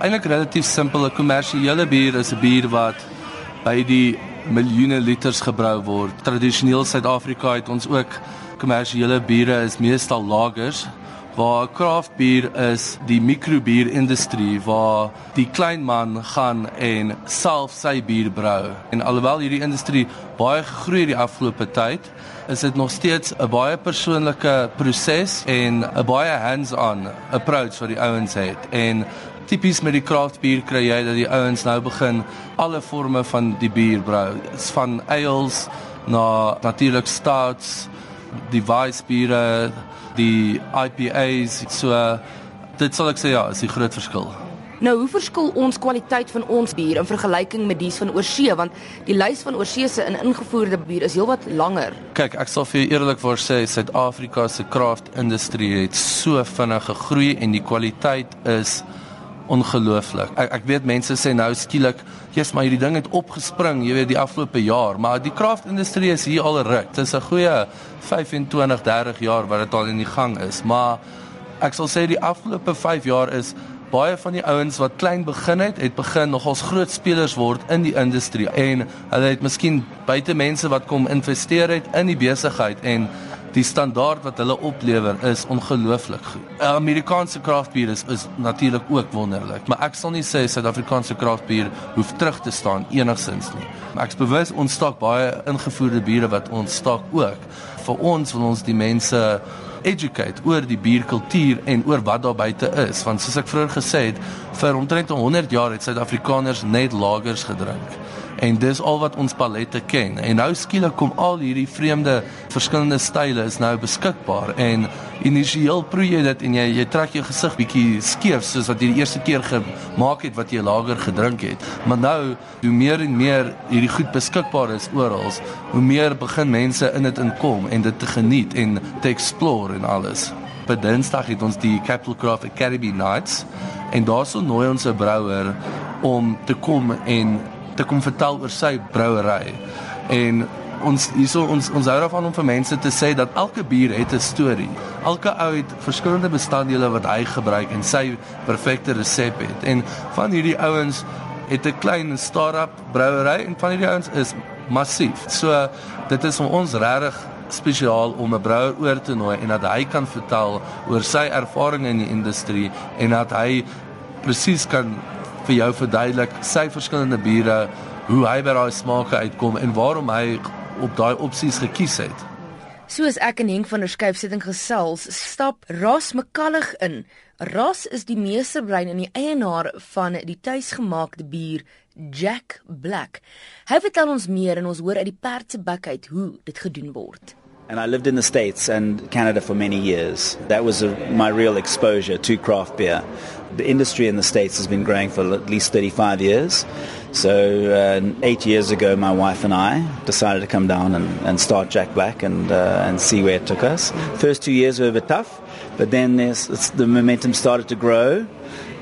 eintlik relatief simpel. 'n Kommersiële bier is 'n bier wat by die miljoene liters gebrou word. Tradisioneel Suid-Afrika het ons ook kommersiële biere is meestal lagers waar craft bier is die mikrobier industrie waar die klein man gaan en self sy bier brou. En alhoewel hierdie industrie baie gegroei die afgelope tyd, is dit nog steeds 'n baie persoonlike proses en 'n baie hands-on approach wat die ouens het. En tipies met die craft bier kry jy dat die ouens nou begin alle forme van die bier brou, van ales na natuurlik stouts, die weiss biere die IPAs so dit sal ek sê ja, is die groot verskil. Nou, hoe verskil ons kwaliteit van ons bier in vergelyking met dies van oorsee want die lys van oorsee se in ingevoerde bier is heelwat langer. Kyk, ek sal vir eerlikwaar sê Suid-Afrika se craft industrie het so vinnig gegroei en die kwaliteit is ongelooflik. Ek ek weet mense sê nou skielik, "Jesus, maar hierdie ding het opgespring, jy weet, die afgelope jaar." Maar die craft industrie is hier al ruk. Dit is 'n goeie 25, 30 jaar wat dit al in die gang is. Maar ek sal sê die afgelope 5 jaar is baie van die ouens wat klein begin het, het begin nogals groot spelers word in die industrie en hulle het miskien buite mense wat kom investeer het in die besigheid en die standaard wat hulle oplewer is ongelooflik goed. Amerikaanse craft beer is, is natuurlik ook wonderlik, maar ek sal nie sê Suid-Afrikaanse craft beer hoef terug te staan enigsins nie. Ek's bewus ons staak baie ingevoerde biere wat ons staak ook. Vir ons wil ons die mense educate oor die bierkultuur en oor wat daar buite is, want soos ek vroeër gesê het, vir omtrent 100 jaar het Suid-Afrikaners net lagers gedrink en dis al wat ons palette ken. En nou skielik kom al hierdie vreemde verskillende style is nou beskikbaar en initieel proe jy dit en jy jy trek jou gesig bietjie skeef soos wat jy die eerste keer gemaak het wat jy lager gedrink het. Maar nou hoe meer en meer hierdie goed beskikbaar is oral, hoe meer begin mense in dit inkom en dit te geniet en te explore en alles. By Dinsdag het ons die Capital Craft Academy Nights en daarso nooi ons 'n brouwer om te kom en te kom vertel oor sy brouery. En ons hierso ons ons hou daarvan om vir mense te sê dat elke bier het 'n storie. Elke ou het verskillende bestanddele wat hy gebruik en sy perfekte resep het. En van hierdie ouens het 'n klein start-up brouery en van hierdie ouens is massief. So dit is vir ons regtig spesiaal om 'n brouwer oor te nooi en dat hy kan vertel oor sy ervaring in die industrie en dat hy presies kan vir jou verduidelik sy verskillende biere, hoe hy by daai smake uitkom en waarom hy op daai opsies gekies het. Soos ek en Henk van der Skyf sitting gesels, stap Ras Mekallig in. Ras is die meesterbrein en die eienaar van die tuisgemaakte bier Jack Black. Hy vertel ons meer en ons hoor uit die perd se bek uit hoe dit gedoen word. And I lived in the States and Canada for many years. That was a, my real exposure to craft beer. The industry in the States has been growing for at least 35 years. So, uh, eight years ago, my wife and I decided to come down and, and start Jack Black and, uh, and see where it took us. First two years were a bit tough, but then the momentum started to grow.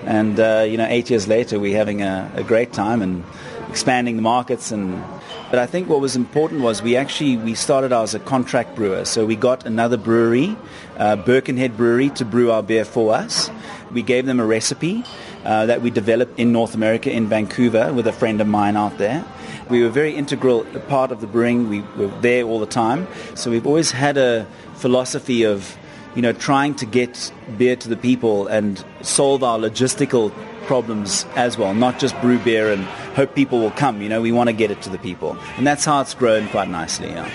And, uh, you know, eight years later, we're having a, a great time and expanding the markets and but I think what was important was we actually we started out as a contract brewer. So we got another brewery, uh, Birkenhead Brewery, to brew our beer for us. We gave them a recipe uh, that we developed in North America in Vancouver with a friend of mine out there. We were very integral part of the brewing. We were there all the time. So we've always had a philosophy of you know, trying to get beer to the people and solve our logistical problems as well, not just brew beer and hope people will come. You know, we want to get it to the people. And that's how it's grown quite nicely. Yeah.